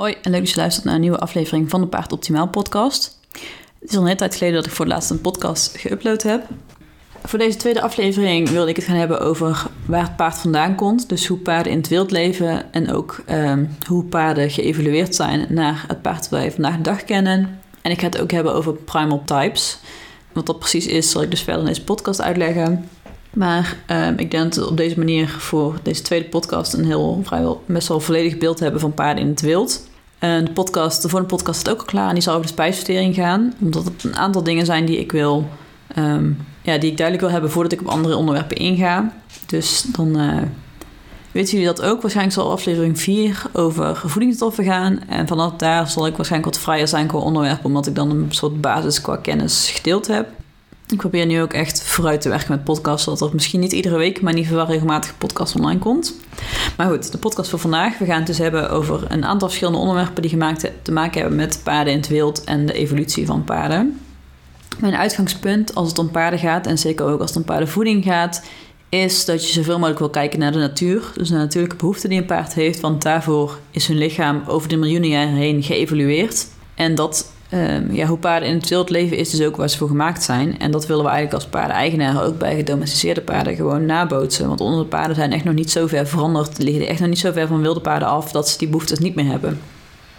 Hoi en leuk dat je luistert naar een nieuwe aflevering van de Paard Optimaal podcast. Het is al een hele tijd geleden dat ik voor het laatst een podcast geüpload heb. Voor deze tweede aflevering wilde ik het gaan hebben over waar het paard vandaan komt. Dus hoe paarden in het wild leven en ook ehm, hoe paarden geëvolueerd zijn naar het paard dat wij vandaag de dag kennen. En ik ga het ook hebben over primal types. Wat dat precies is, zal ik dus verder in deze podcast uitleggen. Maar ehm, ik denk dat we op deze manier voor deze tweede podcast een heel vrijwel best wel volledig beeld hebben van paarden in het wild. De podcast, de volgende podcast is ook al klaar en die zal over de spijsvertering gaan. Omdat het een aantal dingen zijn die ik wil, ehm, ja, die ik duidelijk wil hebben voordat ik op andere onderwerpen inga. Dus dan uh, weten jullie dat ook. Waarschijnlijk zal aflevering 4 over voedingsstoffen gaan. En vanaf daar zal ik waarschijnlijk wat vrijer zijn qua onderwerp, omdat ik dan een soort basis qua kennis gedeeld heb. Ik probeer nu ook echt vooruit te werken met podcasts, zodat er misschien niet iedere week, maar in ieder geval regelmatig podcast online komt. Maar goed, de podcast voor vandaag. We gaan het dus hebben over een aantal verschillende onderwerpen die gemaakt, te maken hebben met paarden in het wild en de evolutie van paarden. Mijn uitgangspunt als het om paarden gaat, en zeker ook als het om paardenvoeding gaat, is dat je zoveel mogelijk wil kijken naar de natuur. Dus naar de natuurlijke behoeften die een paard heeft, want daarvoor is hun lichaam over de miljoenen jaren heen geëvolueerd. En dat Um, ja, hoe paarden in het wild leven is dus ook waar ze voor gemaakt zijn. En dat willen we eigenlijk als paardeneigenaren ook bij gedomesticeerde paarden gewoon nabootsen. Want onze paarden zijn echt nog niet zo ver veranderd, liggen echt nog niet zo ver van wilde paarden af dat ze die behoeftes niet meer hebben.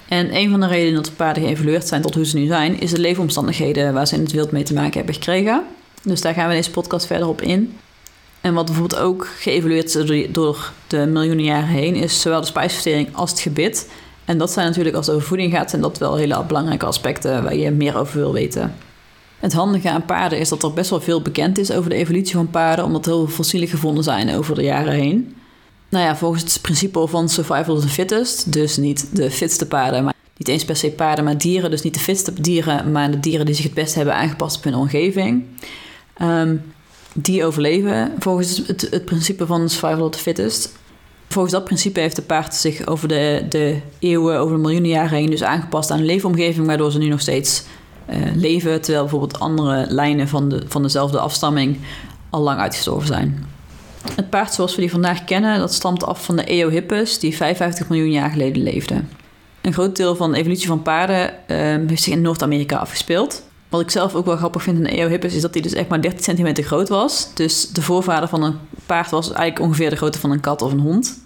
En een van de redenen dat de paarden geëvolueerd zijn tot hoe ze nu zijn, is de leefomstandigheden waar ze in het wild mee te maken hebben gekregen. Dus daar gaan we in deze podcast verder op in. En wat bijvoorbeeld ook geëvolueerd is door de miljoenen jaren heen, is zowel de spijsvertering als het gebit. En dat zijn natuurlijk als het over voeding gaat, zijn dat wel hele belangrijke aspecten waar je meer over wil weten. Het handige aan paarden is dat er best wel veel bekend is over de evolutie van paarden, omdat er heel veel fossielen gevonden zijn over de jaren heen. Nou ja, volgens het principe van survival of the fittest, dus niet de fitste paarden, maar niet eens per se paarden, maar dieren, dus niet de fitste dieren, maar de dieren die zich het best hebben aangepast op hun omgeving. Ehm, die overleven volgens het, het principe van survival of the fittest. Volgens dat principe heeft de paard zich over de, de eeuwen, over de miljoenen jaren heen dus aangepast aan een leefomgeving, waardoor ze nu nog steeds uh, leven, terwijl bijvoorbeeld andere lijnen van, de, van dezelfde afstamming al lang uitgestorven zijn. Het paard zoals we die vandaag kennen, dat stamt af van de Eohippus, die 55 miljoen jaar geleden leefde. Een groot deel van de evolutie van paarden uh, heeft zich in Noord-Amerika afgespeeld. Wat ik zelf ook wel grappig vind in de Eohippus is dat hij dus echt maar 13 centimeter groot was. Dus de voorvader van een paard was eigenlijk ongeveer de grootte van een kat of een hond.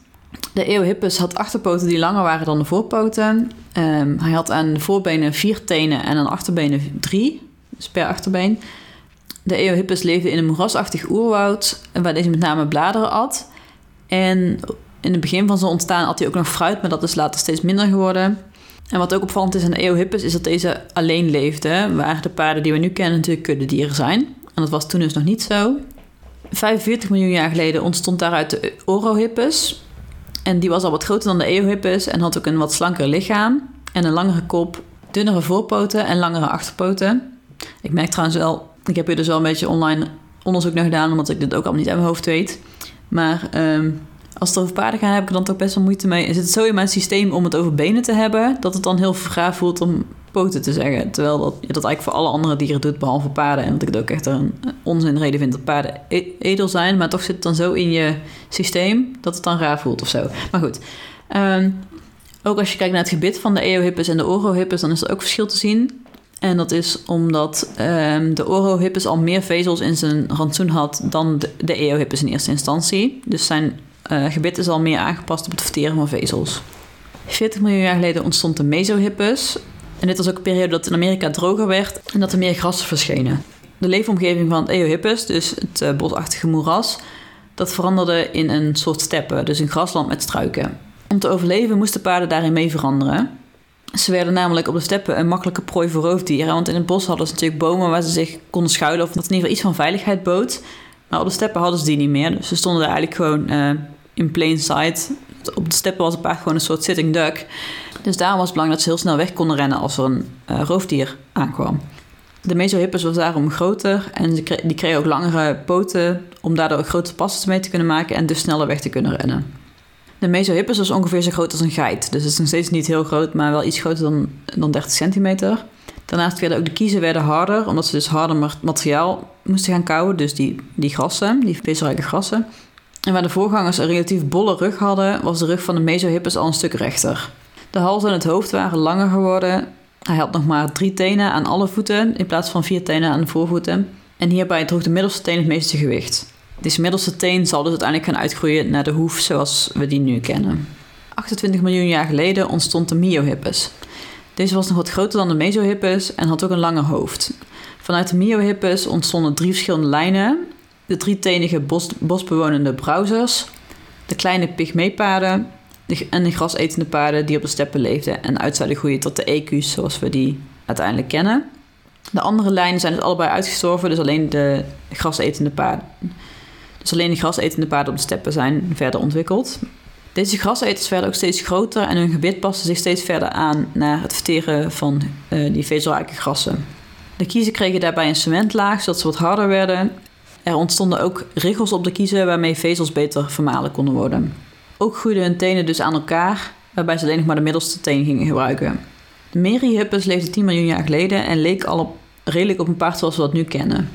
De Eohippus had achterpoten die langer waren dan de voorpoten. Um, hij had aan de voorbenen vier tenen en aan de achterbenen drie, dus per achterbeen. De Eohippus leefde in een moerasachtig oerwoud waar deze met name bladeren at. En in het begin van zijn ontstaan at hij ook nog fruit, maar dat is later steeds minder geworden. En wat ook opvallend is aan de Eohippus is dat deze alleen leefde, waar de paarden die we nu kennen natuurlijk kuddedieren zijn. En dat was toen dus nog niet zo. 45 miljoen jaar geleden ontstond daaruit de Orohippus. En die was al wat groter dan de Eohippus en had ook een wat slanker lichaam en een langere kop, dunnere voorpoten en langere achterpoten. Ik merk trouwens wel, ik heb hier dus wel een beetje online onderzoek naar gedaan, omdat ik dit ook allemaal niet uit mijn hoofd weet. Maar um, als het over paarden gaat, heb ik er dan toch best wel moeite mee. Is het zo in mijn systeem om het over benen te hebben, dat het dan heel vraag voelt om poten te zeggen. Terwijl dat, je dat eigenlijk voor alle andere dieren doet, behalve paarden. En dat ik het ook echt een onzinreden vind dat paarden e-, edel zijn. Maar toch zit het dan zo in je systeem dat het dan raar voelt of zo. Maar goed. Um, ook als je kijkt naar het gebit van de Eohippus en de Orohippus, dan is er ook verschil te zien. En dat is omdat um, de Orohippus al meer vezels in zijn rantsoen had dan de, de in eerste instantie. Dus zijn uh, gebit is al meer aangepast op het verteren van vezels. 40 miljoen jaar geleden ontstond de Mesohippus. En dit was ook een periode dat in Amerika droger werd en dat er meer grassen verschenen. De leefomgeving van het Eohippus, dus het uh, bosachtige moeras, dat veranderde in een soort steppe, dus een grasland met struiken. Om te overleven moesten paarden daarin mee veranderen. Ze werden namelijk op de steppen een makkelijke prooi voor roofdieren, want in het bos hadden ze natuurlijk bomen waar ze zich konden schuilen of dat in ieder geval iets van veiligheid bood. Maar op de steppen hadden ze die niet meer, dus ze stonden daar eigenlijk gewoon uh, in plain sight. Op de steppen was het paard gewoon een soort sitting duck. Dus daarom was het belangrijk dat ze heel snel weg konden rennen als er een uh, roofdier aankwam. De Mesohippus was daarom groter en die kregen ook langere poten om daardoor ook grotere passen mee te kunnen maken en dus sneller weg te kunnen rennen. De Mesohippus was ongeveer zo groot als een geit, dus het is nog steeds niet heel groot, maar wel iets groter dan, dan 30 centimeter. Daarnaast werden ook de kiezen werden harder, omdat ze dus harder materiaal moesten gaan kauwen, dus die, die grassen, die vezelrijke grassen. En waar de voorgangers een relatief bolle rug hadden, was de rug van de Mesohippus al een stuk rechter. De hals en het hoofd waren langer geworden. Hij had nog maar drie tenen aan alle voeten in plaats van vier tenen aan de voorvoeten. En hierbij droeg de middelste teen het meeste gewicht. Deze middelste teen zal dus uiteindelijk gaan uitgroeien naar de hoef zoals we die nu kennen. 28 miljoen jaar geleden ontstond de Miohippus. Deze was nog wat groter dan de Mesohippus en had ook een langer hoofd. Vanuit de Miohippus ontstonden drie verschillende lijnen. De drietenige bos, bosbewonende browsers, de kleine pygmeepaarden en de grasetende paarden die op de steppen leefden en uit zouden groeien tot de ecu's zoals we die uiteindelijk kennen. De andere lijnen zijn dus allebei uitgestorven, dus alleen de grasetende paarden. Dus alleen de grasetende paarden op de steppen zijn verder ontwikkeld. Deze graseters werden ook steeds groter en hun gebit paste zich steeds verder aan naar het verteren van uh, die vezelrijke grassen. De kiezen kregen daarbij een cementlaag zodat ze wat harder werden. Er ontstonden ook riggels op de kiezen waarmee vezels beter vermalen konden worden. Ook groeiden hun tenen dus aan elkaar, waarbij ze alleen nog maar de middelste teen gingen gebruiken. De Merihippus leefde 10 miljoen jaar geleden en leek al op, redelijk op een paard zoals we dat nu kennen.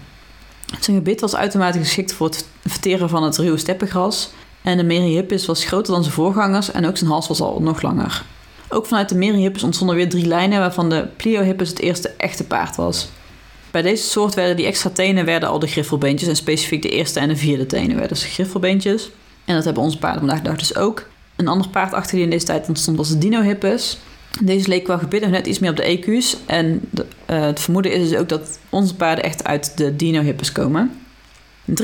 Zijn gebit was uitermate geschikt voor het verteren van het ruwe steppengras en de Merihippus was groter dan zijn voorgangers en ook zijn hals was al nog langer. Ook vanuit de Merihippus ontstonden weer drie lijnen waarvan de Pliohippus het eerste echte paard was. Bij deze soort werden die extra tenen werden al de griffelbeentjes en specifiek de eerste en de vierde tenen werden dus griffelbeentjes. En dat hebben onze paarden vandaag de dag dus ook. Een ander paard achter die in deze tijd ontstond was de Dinohippus. Deze leek qua gebit net iets meer op de EQ's. En de, uh, het vermoeden is dus ook dat onze paarden echt uit de Dinohippus komen. 3,5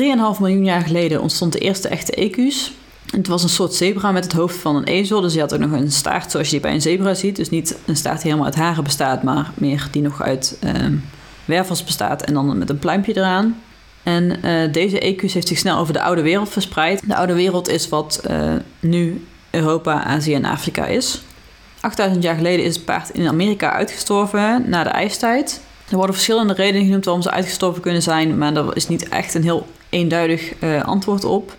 miljoen jaar geleden ontstond de eerste echte ecu's. Het was een soort zebra met het hoofd van een ezel. Dus die had ook nog een staart zoals je die bij een zebra ziet. Dus niet een staart die helemaal uit haren bestaat, maar meer die nog uit uh, wervels bestaat en dan met een pluimpje eraan. En uh, deze ecu's heeft zich snel over de oude wereld verspreid. De oude wereld is wat uh, nu Europa, Azië en Afrika is. 8000 jaar geleden is het paard in Amerika uitgestorven na de ijstijd. Er worden verschillende redenen genoemd waarom ze uitgestorven kunnen zijn, maar daar is niet echt een heel eenduidig uh, antwoord op.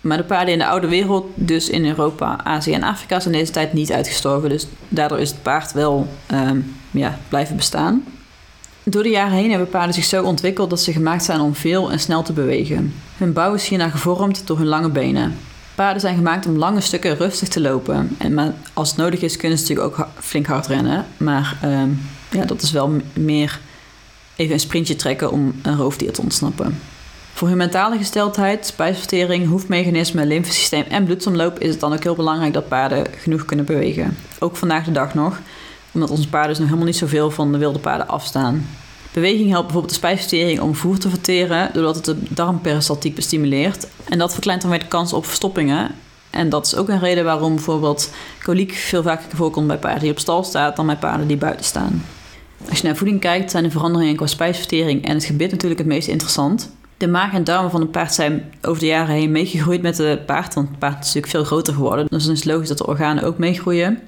Maar de paarden in de oude wereld, dus in Europa, Azië en Afrika, zijn deze tijd niet uitgestorven. Dus daardoor is het paard wel um, ja, blijven bestaan. Door de jaren heen hebben paarden zich zo ontwikkeld dat ze gemaakt zijn om veel en snel te bewegen. Hun bouw is hierna gevormd door hun lange benen. Paarden zijn gemaakt om lange stukken rustig te lopen. En maar als het nodig is, kunnen ze natuurlijk ook flink hard rennen. Maar um, ja, dat is wel meer even een sprintje trekken om een roofdier te ontsnappen. Voor hun mentale gesteldheid, spijsvertering, hoefmechanisme, lymfesysteem en bloedsomloop is het dan ook heel belangrijk dat paarden genoeg kunnen bewegen. Ook vandaag de dag nog, omdat onze paarden dus nog helemaal niet zoveel van de wilde paarden afstaan. Beweging helpt bijvoorbeeld de spijsvertering om voer te verteren, doordat het de darmperistaltiek bestimuleert. En dat verkleint dan weer de kans op verstoppingen. En dat is ook een reden waarom bijvoorbeeld koliek veel vaker voorkomt bij paarden die op stal staan dan bij paarden die buiten staan. Als je naar voeding kijkt, zijn de veranderingen qua spijsvertering en het gebit natuurlijk het meest interessant. De maag en darmen van een paard zijn over de jaren heen meegegroeid met de paard, want het paard is natuurlijk veel groter geworden. Dus dan is het logisch dat de organen ook meegroeien.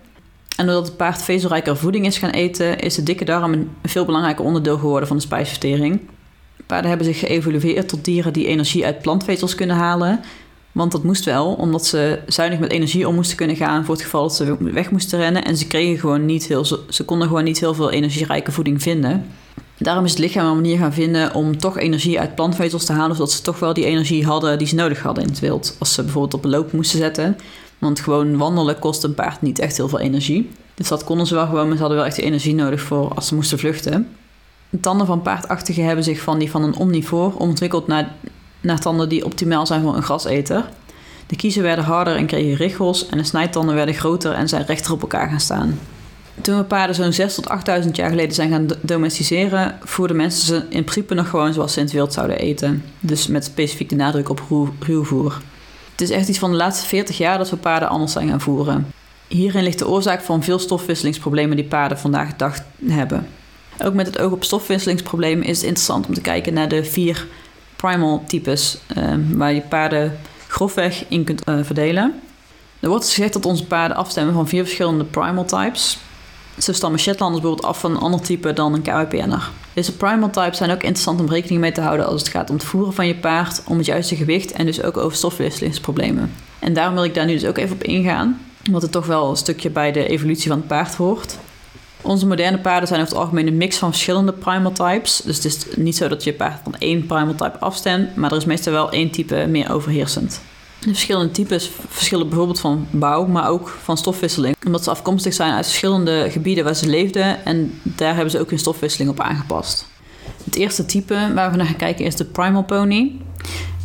En doordat het paard vezelrijker voeding is gaan eten, is de dikke darm een veel belangrijker onderdeel geworden van de spijsvertering. Paarden hebben zich geëvolueerd tot dieren die energie uit plantvezels kunnen halen. Want dat moest wel, omdat ze zuinig met energie om moesten kunnen gaan voor het geval dat ze weg moesten rennen. En ze kregen gewoon niet heel, ze konden gewoon niet heel veel energierijke voeding vinden. Daarom is het lichaam een manier gaan vinden om toch energie uit plantvezels te halen, zodat ze toch wel die energie hadden die ze nodig hadden in het wild. Als ze bijvoorbeeld op een loop moesten zetten. Want gewoon wandelen kost een paard niet echt heel veel energie. Dus dat konden ze wel gewoon, maar ze hadden wel echt energie nodig voor als ze moesten vluchten. De tanden van paardachtigen hebben zich van die van een omnivoor ontwikkeld naar, naar tanden die optimaal zijn voor een graseter. De kiezen werden harder en kregen richels en de snijtanden werden groter en zijn rechter op elkaar gaan staan. Toen we paarden zo'n 6 tot 8000 jaar geleden zijn gaan domesticeren, voerden mensen ze in principe nog gewoon zoals ze in het wild zouden eten. Dus met specifiek de nadruk op ruw, ruwvoer. Het is echt iets van de laatste 40 jaar dat we paarden anders zijn gaan voeren. Hierin ligt de oorzaak van veel stofwisselingsproblemen die paarden vandaag de dag hebben. Ook met het oog op stofwisselingsproblemen is het interessant om te kijken naar de vier primal types, uh, waar je paarden grofweg in kunt uh, verdelen. Er wordt gezegd dat onze paarden afstemmen van vier verschillende primal types. Zo stammen Shetlanders bijvoorbeeld af van een ander type dan een KWPN'er. Deze primal types zijn ook interessant om rekening mee te houden als het gaat om het voeren van je paard, om het juiste gewicht en dus ook over stofwisselingsproblemen. En daarom wil ik daar nu dus ook even op ingaan, omdat het toch wel een stukje bij de evolutie van het paard hoort. Onze moderne paarden zijn over het algemeen een mix van verschillende primal types. Dus het is niet zo dat je paard van één primal type afstemt, maar er is meestal wel één type meer overheersend. De verschillende types verschillen bijvoorbeeld van bouw, maar ook van stofwisseling. Omdat ze afkomstig zijn uit verschillende gebieden waar ze leefden en daar hebben ze ook hun stofwisseling op aangepast. Het eerste type waar we naar gaan kijken is de primal pony.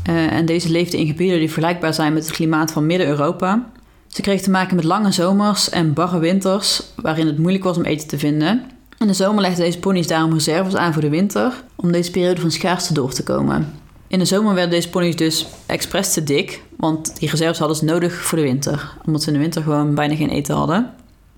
Uh, en deze leefde in gebieden die vergelijkbaar zijn met het klimaat van Midden-Europa. Ze kreeg te maken met lange zomers en barre winters, waarin het moeilijk was om eten te vinden. In de zomer legden deze ponies daarom reserves aan voor de winter, om deze periode van schaarste door te komen. In de zomer werden deze ponies dus expres te dik, want die reserves hadden ze nodig voor de winter, omdat ze in de winter gewoon bijna geen eten hadden.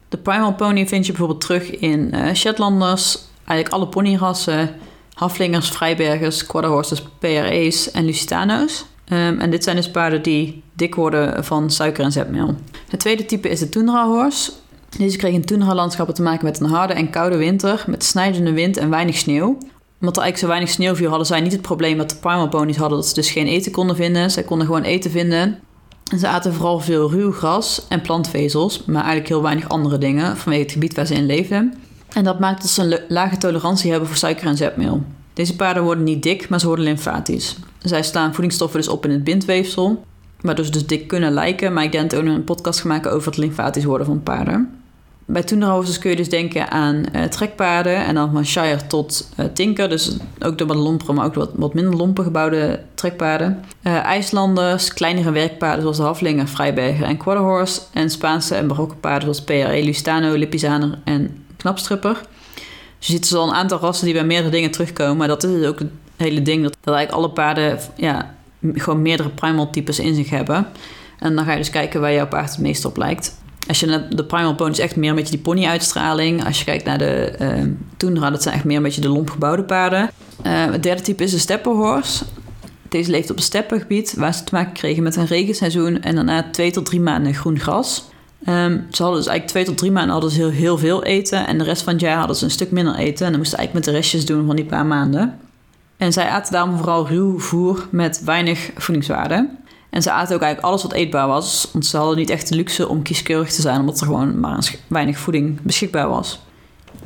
De primal pony vind je bijvoorbeeld terug in uh, Shetlanders, eigenlijk alle ponyrassen, Haflingers, Vrijbergers, Quarterhorses, PRE's en Lusitano's. Um, en dit zijn dus paarden die dik worden van suiker en zetmeel. Het tweede type is de Tundra Horse. Deze kreeg in Tundra-landschappen te maken met een harde en koude winter, met snijdende wind en weinig sneeuw omdat er eigenlijk zo weinig sneeuw viel, hadden zij niet het probleem dat de primal ponies hadden, dat ze dus geen eten konden vinden. Zij konden gewoon eten vinden. En ze aten vooral veel ruw gras en plantvezels, maar eigenlijk heel weinig andere dingen vanwege het gebied waar ze in leefden. En dat maakt dat ze een lage tolerantie hebben voor suiker en zetmeel. Deze paarden worden niet dik, maar ze worden lymfatisch. Zij slaan voedingsstoffen dus op in het bindweefsel, waardoor ze dus dik kunnen lijken. Maar ik denk ook een podcast gemaakt over het lymfatisch worden van paarden. Bij Toenderhozers kun je dus denken aan uh, trekpaarden en dan van Shire tot uh, Tinker. Dus ook de wat lompere, maar ook wat, wat minder lompe gebouwde trekpaarden. Uh, IJslanders, kleinere werkpaarden zoals de Haflinger, Vrijberger en Quarterhorse. En Spaanse en barokke paarden zoals PRE, Lustano, Lipizzaner en Knapstrupper. Dus je ziet dus al een aantal rassen die bij meerdere dingen terugkomen. Maar dat is dus ook het hele ding, dat, dat eigenlijk alle paarden ja, gewoon meerdere primal types in zich hebben. En dan ga je dus kijken waar jouw paard het meest op lijkt. Als je naar de primal pony is echt meer een beetje die pony-uitstraling. Als je kijkt naar de uh, Toendra, dat zijn echt meer een beetje de lompgebouwde paarden. Uh, het derde type is de steppenhorse. Deze leeft op een steppengebied waar ze te maken kregen met een regenseizoen en daarna twee tot drie maanden groen gras. Um, ze hadden dus eigenlijk twee tot drie maanden hadden ze heel, heel veel eten en de rest van het jaar hadden ze een stuk minder eten. En dan moesten ze eigenlijk met de restjes doen van die paar maanden. En zij aten daarom vooral ruw voer met weinig voedingswaarde. En ze aten ook eigenlijk alles wat eetbaar was. Want ze hadden niet echt de luxe om kieskeurig te zijn, omdat er gewoon maar weinig voeding beschikbaar was.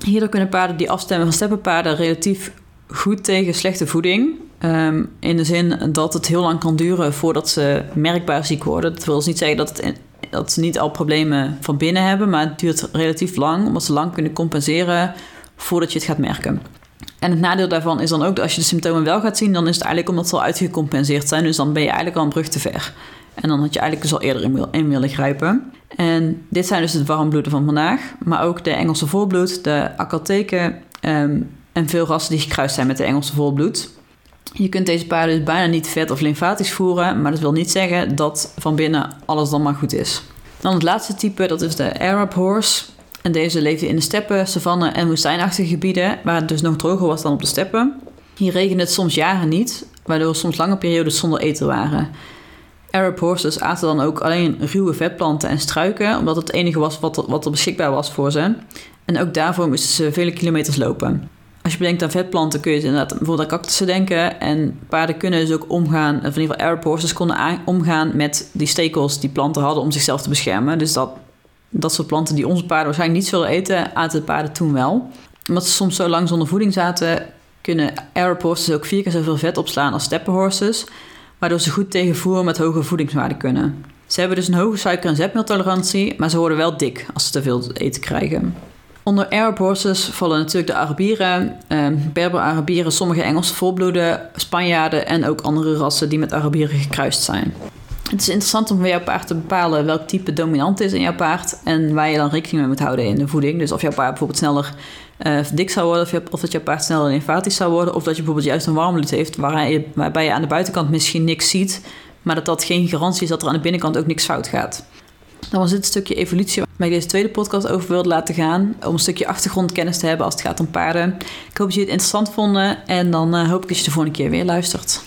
Hierdoor kunnen paarden die afstemmen van steppenpaarden relatief goed tegen slechte voeding. Um, in de zin dat het heel lang kan duren voordat ze merkbaar ziek worden. Dat wil dus niet zeggen dat, het, dat ze niet al problemen van binnen hebben, maar het duurt relatief lang, omdat ze lang kunnen compenseren voordat je het gaat merken. En het nadeel daarvan is dan ook dat als je de symptomen wel gaat zien, dan is het eigenlijk omdat ze al uitgecompenseerd zijn. Dus dan ben je eigenlijk al een brug te ver. En dan had je eigenlijk dus al eerder in, willen grijpen. En dit zijn dus de warmbloeden van vandaag. Maar ook de Engelse volbloed, de akkalteken ehm, en veel rassen die gekruist zijn met de Engelse volbloed. Je kunt deze paarden dus bijna niet vet of lymfatisch voeren. Maar dat wil niet zeggen dat van binnen alles dan maar goed is. Dan het laatste type, dat is de Arab horse. En deze leefde in de steppen, savannen en woestijnachtige gebieden, waar het dus nog droger was dan op de steppen. Hier regende het soms jaren niet, waardoor soms lange periodes zonder eten waren. Arab horses aten dan ook alleen ruwe vetplanten en struiken, omdat het enige was wat er, wat er beschikbaar was voor ze. En ook daarvoor moesten ze vele kilometers lopen. Als je bedenkt aan vetplanten kun je inderdaad bijvoorbeeld aan cactussen denken. En paarden kunnen dus ook omgaan, of in ieder geval Arab horses konden omgaan met die stekels die planten hadden om zichzelf te beschermen. Dus dat dat soort planten die onze paarden waarschijnlijk niet zullen eten, aten de paarden toen wel. Omdat ze soms zo lang zonder voeding zaten, kunnen Arab horses ook vier keer zoveel vet opslaan als steppenhorses, waardoor ze goed tegen met hoge voedingswaarde kunnen. Ze hebben dus een hoge suiker- en zetmeeltolerantie, maar ze worden wel dik als ze te veel eten krijgen. Onder Arab horses vallen natuurlijk de Arabieren, eh, Berber-Arabieren, sommige Engelse volbloeden, Spanjaarden en ook andere rassen die met Arabieren gekruist zijn. Het is interessant om voor jouw paard te bepalen welk type dominant is in jouw paard en waar je dan rekening mee moet houden in de voeding. Dus of jouw paard bijvoorbeeld sneller uh, dik zou worden, of, of, dat jouw paard sneller lymfatisch zou worden, of dat je bijvoorbeeld juist een warmbloed heeft je, waarbij je aan de buitenkant misschien niks ziet, maar dat dat geen garantie is dat er aan de binnenkant ook niks fout gaat. Dan was dit stukje evolutie waar ik deze tweede podcast over wilde laten gaan. Om een stukje achtergrondkennis te hebben als het gaat om paarden. Ik hoop dat jullie het interessant vonden en dan uh, hoop ik dat je de volgende keer weer luistert.